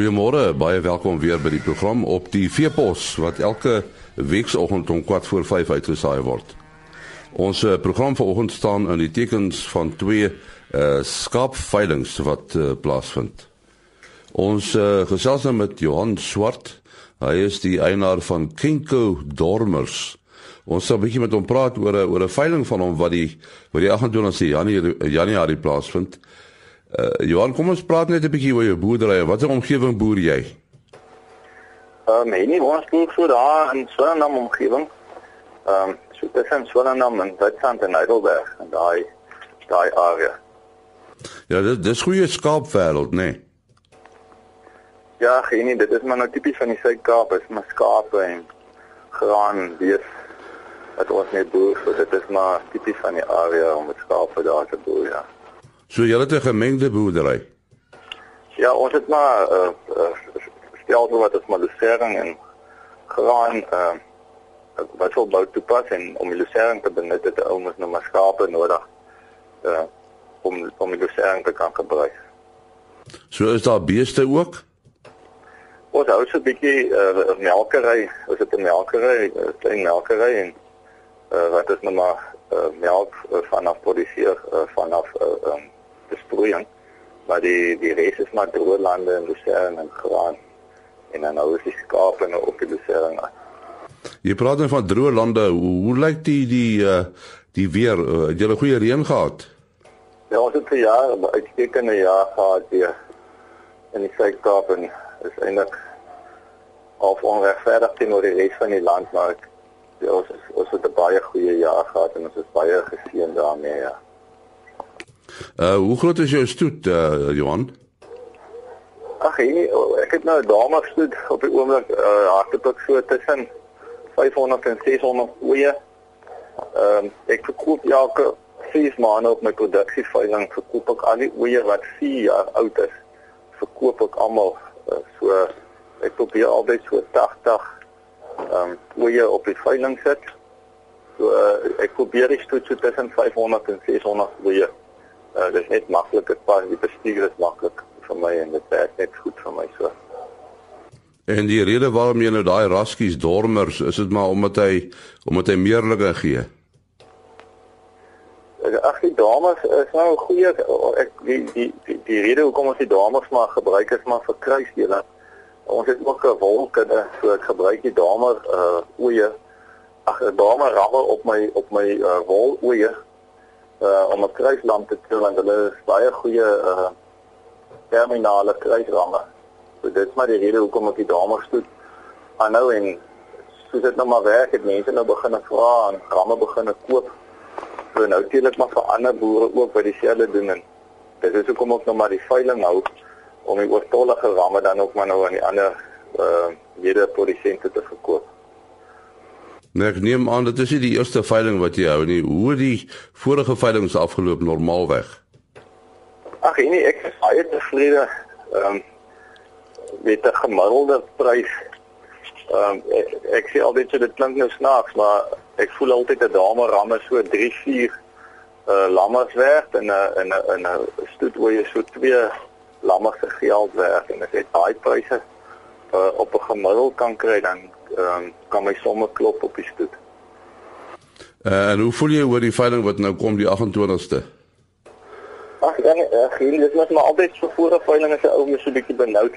Goeiemôre, baie welkom weer by die program op die Veepos wat elke weekoggend om 4 voor 5 uitgesaai word. Ons uh, program vanoggend staan in die tekens van twee uh skaapveilings wat uh, plaasvind. Ons uh, gesels nou met Johan Swart. Hy is die eienaar van Kinko Dormers. Ons sal 'n bietjie met hom praat oor 'n oor 'n veiling van hom wat die wat die 28 Januarie Januarie plaasvind. Uh Johan, kom ons praat net 'n bietjie oor jou boerdery. Wat 'n omgewing boer jy? Ehm um, nee, ons boer so daar in 'n omgewing. Ehm um, so tussen Swellendam en Witstrand en Heidelberg en daai daai area. Ja, dit dis goeie skaapwêreld, nê. Nee. Ja, geen dit is maar nou tipies van die Suid-Kaap, is maar skape en graan, bees wat ons net boer, so dit is maar tipies van die area om met skape daar te boer, ja. So jy het 'n gemengde boerdery. Ja, ons het maar uh, uh stel so wat as maar lusering en graan uh wat sou bou toepas en om die lusering te benut het ou mens nou maar skape nodig uh om om die lusering te kan gebruik. So is daar beeste ook? Ons hou so 'n bietjie uh melkery, ons het 'n melkery, 'n klein melkery en uh wat is nou maar uh melk uh, vanaf produseer uh, vanaf uh um, besproeiing maar die die res is maar droë lande en lusering en graan en dan hou die skape nou op die aan. Jy praat dan nou van droë lande. Hoe, hoe lyk die die uh die weer? Uh, het jy 'n goeie reën gehad? Ja, ons het 'n jaar, 'n uitstekende jaar gehad hier in die Suid-Kaap en is eintlik of onregverdig teenoor die res van die land, maar ek, ja, ons is, ons het 'n baie goeie jaar gehad en ons is baie geseën daarmee, ja. Uh hoe groot is jou stoet uh Johan? Ag nee, ek het nou 'n dame stoet op die oomblik uh hardloop ek so tussen 500 en 600 oeye. Ehm um, ek verkoop elke 6 maande op my produksieveiling verkoop ek al die oeye wat 4 jaar oud is. Verkoop ek almal uh, so ek probeer altyd so 80 ehm um, oeye op die veiling sit. So uh, ek probeer die stoet so tussen 500 en 600 oeye uh, dit is net maklik dit pas die bestuur is maklik vir my en dit werk net goed vir my so. En die rede waarom jy nou daai raskies dormers is dit maar omdat hy omdat hy meerlike gee? Ag die dames is nou 'n goeie ek die die die, die rede hoekom ons die dames maar gebruik is maar vir kruisdele. Ons het ook 'n wolkinde so ek gebruik die dames uh oeye. Ag 'n dame ramme op my op my uh, wol oeye uh om 'n kruislamp te kry want hulle is baie goeie uh terminale kruisramme. So dit is maar die rede hoekom ek die dames doen. Aanhou en soos dit nou maar werk, het mense nou begin vra en ramme begin koop. So nou teelik maar vir ander boere ook by dieselfde doen en dit is hoekom ek nou maar die veiling hou om die oortollige ramme dan ook maar nou aan die ander uh mede produsente te verkoop. Nee, ek neem aan dit is nie die eerste veiling wat jy hou nie. Hoe die vorige veilings afgeloop normaalweg? Ag nee, ek is baie tevrede. Ehm um, met 'n gemiddelde prys. Ehm um, ek, ek sê altyd so dit klink nou snaaks, maar ek voel altyd 'n dame ramme so 3, 4 uh lammers werd en 'n en 'n 'n stoet waar jy so twee lammers se geld werd en as jy daai pryse uh, op 'n gemiddeld kan kry dan um, kan my somme klop op die stoet. Uh, en hoe voel jy oor die veiling wat nou kom die 28ste? Ag, dan uh, geen, dit is maar altyd so voor 'n veiling as 'n ou mens so 'n bietjie benoud.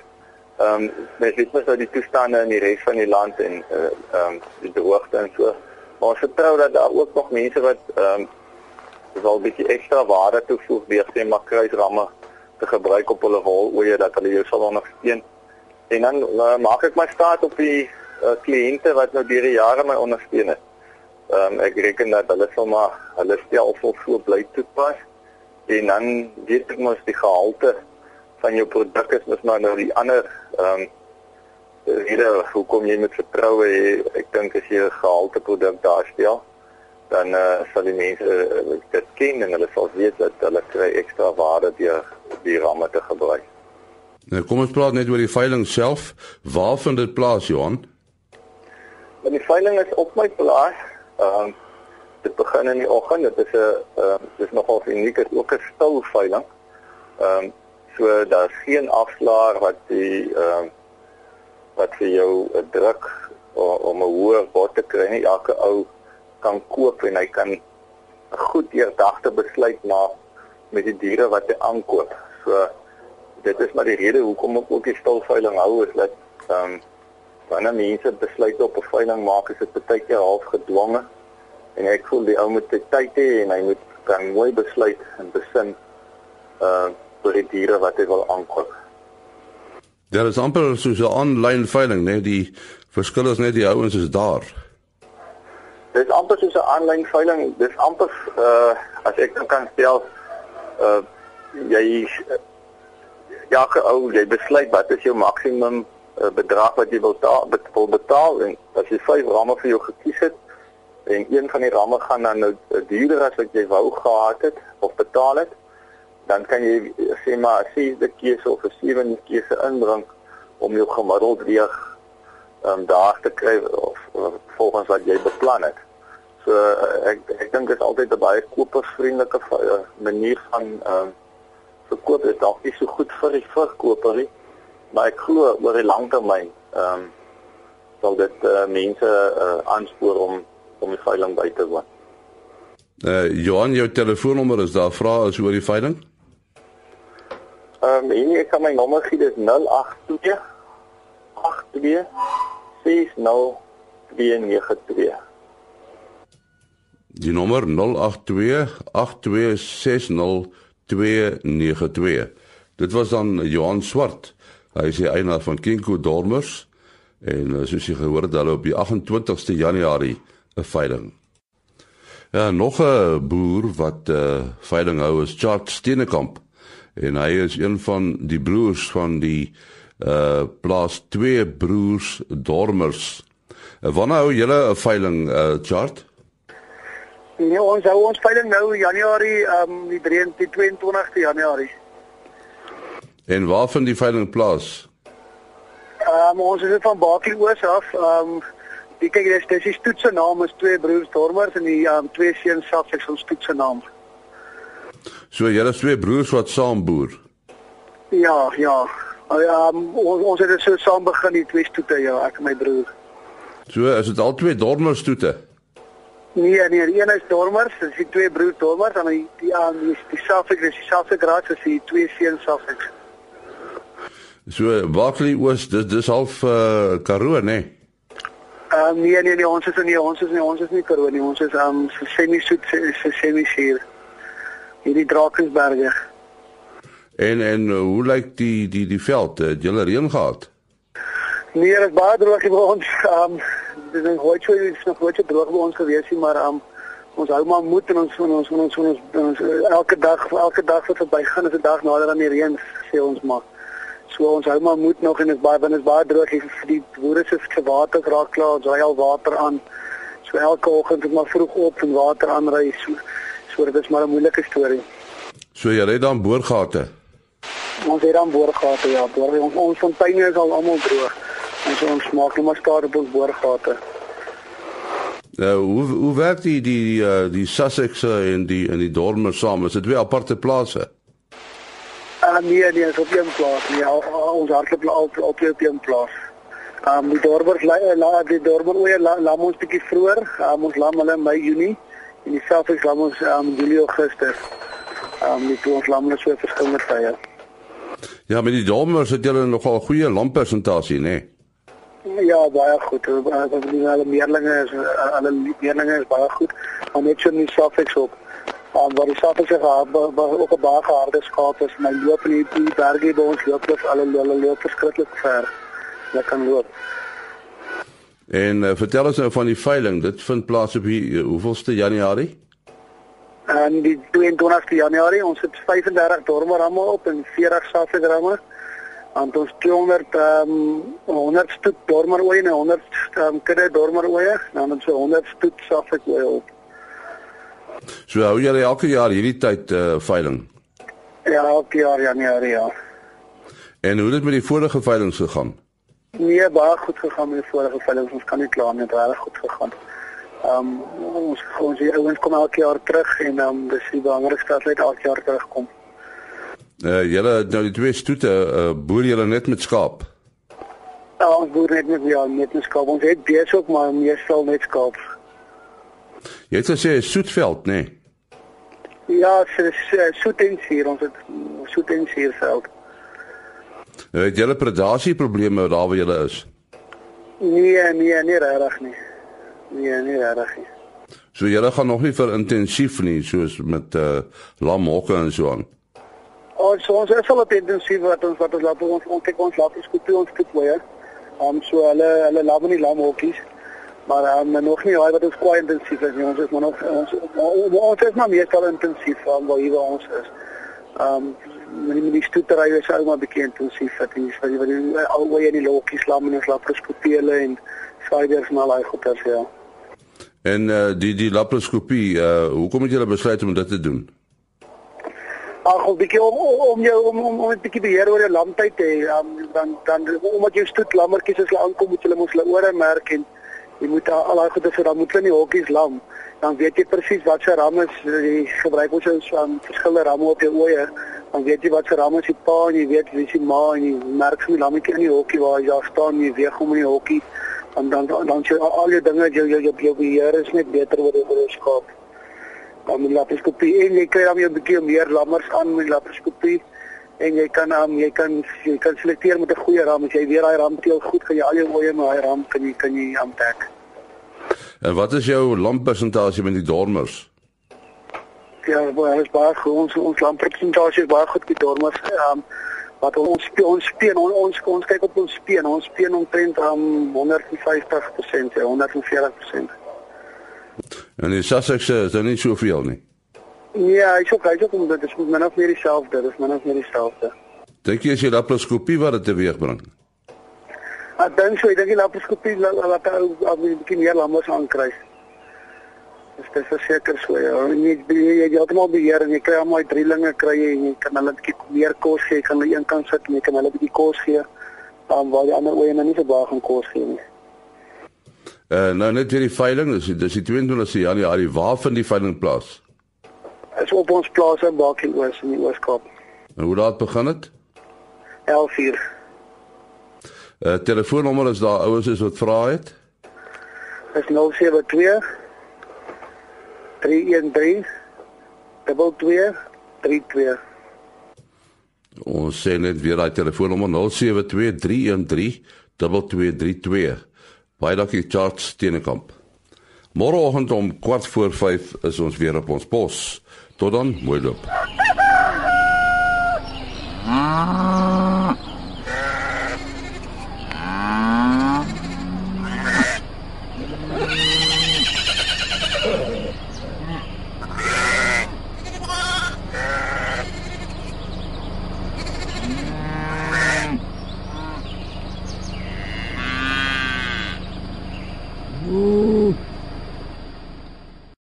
Ehm um, mens weet mos nou die toestande in die res van die land en uh ehm um, die droogte en so. Maar ons vertrou dat daar ook nog mense wat ehm um, wel 'n bietjie ekstra waarde toevoeg deur sê maar kruisramme te gebruik op hulle wol oor dat hulle jou sal ondersteun. En dan uh, maak ek my staat op die uh, kliënte wat nou deur die jare my ondersteun het. Ehm um, ek reken dat hulle maar hulle stelsel so bly toepas en dan weet ek mos die gehalte van jou produk is mos maar nou die ander ehm um, rede hoekom jy met vertroue ek dink as jy 'n gehalte produk daarstel dan uh, sal die mense uh, dit ken en hulle sal weet dat hulle kry ekstra waarde deur die ramme te gebruik. Nou kom ons praat net oor die veiling self. Waar vind dit plaas, Johan? Maar die veiling is op my plaas. Ehm uh, dit begin in die oggend. Dit is 'n ehm uh, dis nogal uniek, is ook 'n stil veiling. Ehm um, So daar's geen afslaer wat die ehm uh, wat vir jou 'n druk om 'n hoër bod te kry nie. Elke ou kan koop en hy kan 'n goed deurdagte besluit maak met die diere wat hy aankoop. So dit is maar die rede hoekom ek ook die stilveiling hou is dat ehm um, wanneer mense besluit op 'n veiling maak, is dit baie keer half gedwonge. En ek voel die ou moet tyd hê en hy moet kan mooi besluit en besin uh vir die diere wat hy wil aankoop. Daar is amper so 'n aanlyn veiling, né? Die verskil is net die ouens is daar. Dit is amper so 'n aanlyn veiling. Dis amper uh as ek nou kan stel uh jy ja, ou jy besluit wat is jou maksimum uh, bedrag wat jy wil betaal, wil betaal en as jy vyf ramme vir jou gekies het en een van die ramme gaan dan nou duurder as wat jy wou gehad het of betaal het dan kan jy sê maar 'n sesde keuse of 'n sewende keuse inbring om jou gemiddeld weeg um, daar te kry of, of volgens wat jy beplan het. So ek ek dink dit is altyd 'n baie kopersvriendelike manier van ehm uh, verkoop. Is dalk nie so goed vir die verkoper nie, maar ek glo oor die lang termyn ehm um, sal dit uh, mense uh, aanspoor om om die veiling by te woon. Uh Johan, jou telefoonnommer is daar vra as oor die veiling? Ehm um, hier kan my nommer gee dis 082 82 60292. Die nommer 082 8260292. Dit was dan Johan Swart. Hy is die eienaar van Kinko Dormers en eh, soos jy gehoor het, hulle op die 28ste Januarie 'n veiling. Ja, nog 'n boer wat 'n uh, eh, veiling hou is Chart Steenekamp en hy is een van die broers van die uh plaas twee broers Dormers. Uh, wanneer hou julle 'n veiling uh Chart? Nee, ons hou ons veiling nou Januarie um die 23 Januarie. En waar vind die veiling plaas? Um ons is van Bakie Oos af. Um Die kyk dis dis die stoetse naam is twee broers Dormers en die um, twee seuns self ek se stoetse naam. So julle is twee broers wat saam boer. Ja, ja. Ja, um, ons ons het dit so saam begin die twee stoete ja, ek en my broer. So is dit al twee Dormers stoete. Nee, nee, een is Dormers, dis die twee broers Dormers en die die aan die, die self ek dis self ek raad is die twee seuns self ek. So Bakley was dis dis half uh, Karoo, nee. Ehm um, nee nee nee ons is nie ons is nie ons is nie Karoo nie ons is ehm um, semi soet se semi suur hierdie Drakensberge. En en uh, hoe lyk die die die veld het julle reën gehad? Nee, dit is baie droog hier by ons. Ehm um, dis nog hoe jy is nog hoe jy droog by ons gewees het maar um, ons hou maar moed en ons ons ons ons, ons, elke dag elke dag wat verbygaan is 'n dag nader aan die reën sê ons maar. So ons hou maar moed nog en dit is baie binne is baie droog hier vir die boere se se water raak klaar, ons ry al water aan. So elke oggend moet maar vroeg op en water aanry. So, so dit is maar 'n moeilike storie. So jy ry dan boorgate. Ons het dan boorgate ja, boor ons ons fonteine is al almal droog. En so ons maak net maar skade op ons boorgate. Nou, hoe hoe werk die die die, uh, die Sussex en die en die Dormer saam? Is dit twee aparte plase? Uh, nee, nee, is op een plaas. Nee, al, al, ons hardloop al op op een plaas. Um die dorpers la, la die dorper oor la, la ons bietjie vroeër. Um, ons lam hulle Mei, Junie en die selfs lam ons um Julie, Augustus. Um die ons lam hulle so verskillende tye. Ja, met die dorpers het julle nogal goeie lampersentasie, nê? Nee? Ja, baie goed. Hulle meerlinge is hulle meerlinge is baie goed. Maar net so nie selfs op um, waar die sappe se gehad ook 'n baie harde skaap is my loop in die, die berge by ons loop hulle alle hulle loop verskriklik ver. Net kan loop. En uh, vertel ons nou van die veiling. Dit vind plaas op hier uh, hoeveelste januarie? En die 22ste januarie. Ons het 35 dormeramme op en 40 saffedramme en ons 200 ehm um, 100 stoet dormeroeie en 100 ehm um, kudde dormeroeie en dan so 100 stoet saffekoeie op So hou jy elke jaar hierdie tyd uh veiling? Ja, elke jaar Januarie ja. En hoe het dit met die vorige veilings gegaan? Nee, baie goed gegaan met die vorige veilings. Ons kan nie kla nie, dit het reg goed gegaan. Um ons ons die ouens kom elke jaar terug en um dis die belangrikste dat hulle elke jaar terugkom. Uh julle nou die twee stoete uh, boer julle net met skaap. Ja, ons boer net met ja, net met skaap. Ons het bees ook, maar meestal net skaap. Jy het gesê soetveld, nê? Nee? Ja, so soet en suur, ons het soet en suurveld. Nou het julle predasie probleme daar waar julle is? Nee, nee, nie regtig nie. Nee, nie regtig nie. So julle gaan nog nie vir intensief nie soos met uh lamhokke en so aan. Ons ons is al op intensief wat ons wat ons laat ons ons kyk ons laat ons skoot ons skoot weer. Um so hulle hulle laat nie lamhokkies maar um, nog nie al wat ons kwai intensief is nie. Ons is maar nog ons ons, is maar meestal intensief van waar hier ons is. Um met die, die stoetery is ou maar bietjie intensief die die, wat die al hoe in die lokkies lam en ons laat geskootele en spiders en al daai goeters ja. En uh, die die laparoskopie, uh, hoekom het julle besluit om dit te doen? Ag, 'n bietjie om om jou om om, om 'n bietjie beheer oor jou lamtyd te hê. Um, dan dan omdat jou stoet lammetjies as hulle aankom, moet hulle mos hulle ore merk en jy moet al daai goeie vir dan moet hulle nie hokkies lam. Dan weet jy presies wat se ram is. Jy gebruik ons ons um, verskillende ramme op jou oë. Dan weet jy wat se ram is die pa en jy weet wie se ma en jy merk die lammetjie in die hokkie waar hy daar staan, jy weeg hom in die hokkie en dan dan dan jy al jou dinge jou jou jou, beheer is net beter oor die oor skaap. Dan met laparoskopie en jy kry dan jy 'n bietjie meer lammers aan met laparoskopie en jy kan um, jy kan jy kan selekteer met 'n goeie ram as jy weer daai ram teel goed gaan jy al jou oeye met daai ram kan jy kan jy aanpak. En wat is jou lamppersentasie met die dormers? Ja, baie is baie goed. Ons ons lamppersentasie is baie goed met dormers. Um, wat ons ons speel ons ons, ons kyk op ons speel ons speel omtrent aan um, 150% ja 140% En die Sussex is dan nie soveel nie. Ja, ek sou kyk om dit is min of meer dieselfde, dis min of meer dieselfde. Dink jy as jy laparoskopie wat dit teweeg bring? Ek dink so, ek dink die laparoskopie laat laat ou 'n bietjie meer lammers aankry. Dis dis verseker so ja. Jy jy jy heeltemal beheer en jy kry almal drielinge kry jy en jy kan hulle 'n bietjie meer kos gee, jy kan hulle een kant sit en jy kan hulle 'n bietjie kos gee. Dan waar die ander nou nie so baie gaan kos gee nie. Uh nou net hierdie veiling, dis dis die 22 Januarie, waar vind die veiling plaas? Is op ons plaas in Bakie Oos in die Ooskaap. En hoe laat begin dit? 11:00. Uh telefoonnommer is daar ouers is wat vra het. Is 072 313 2232 Ons sê net weer daai telefoonnommer 0723132232. Baie dankie Charles Steenekamp. Môreoggend om kwart voor 5 is ons weer op ons pos. Tot dan, mooi loop.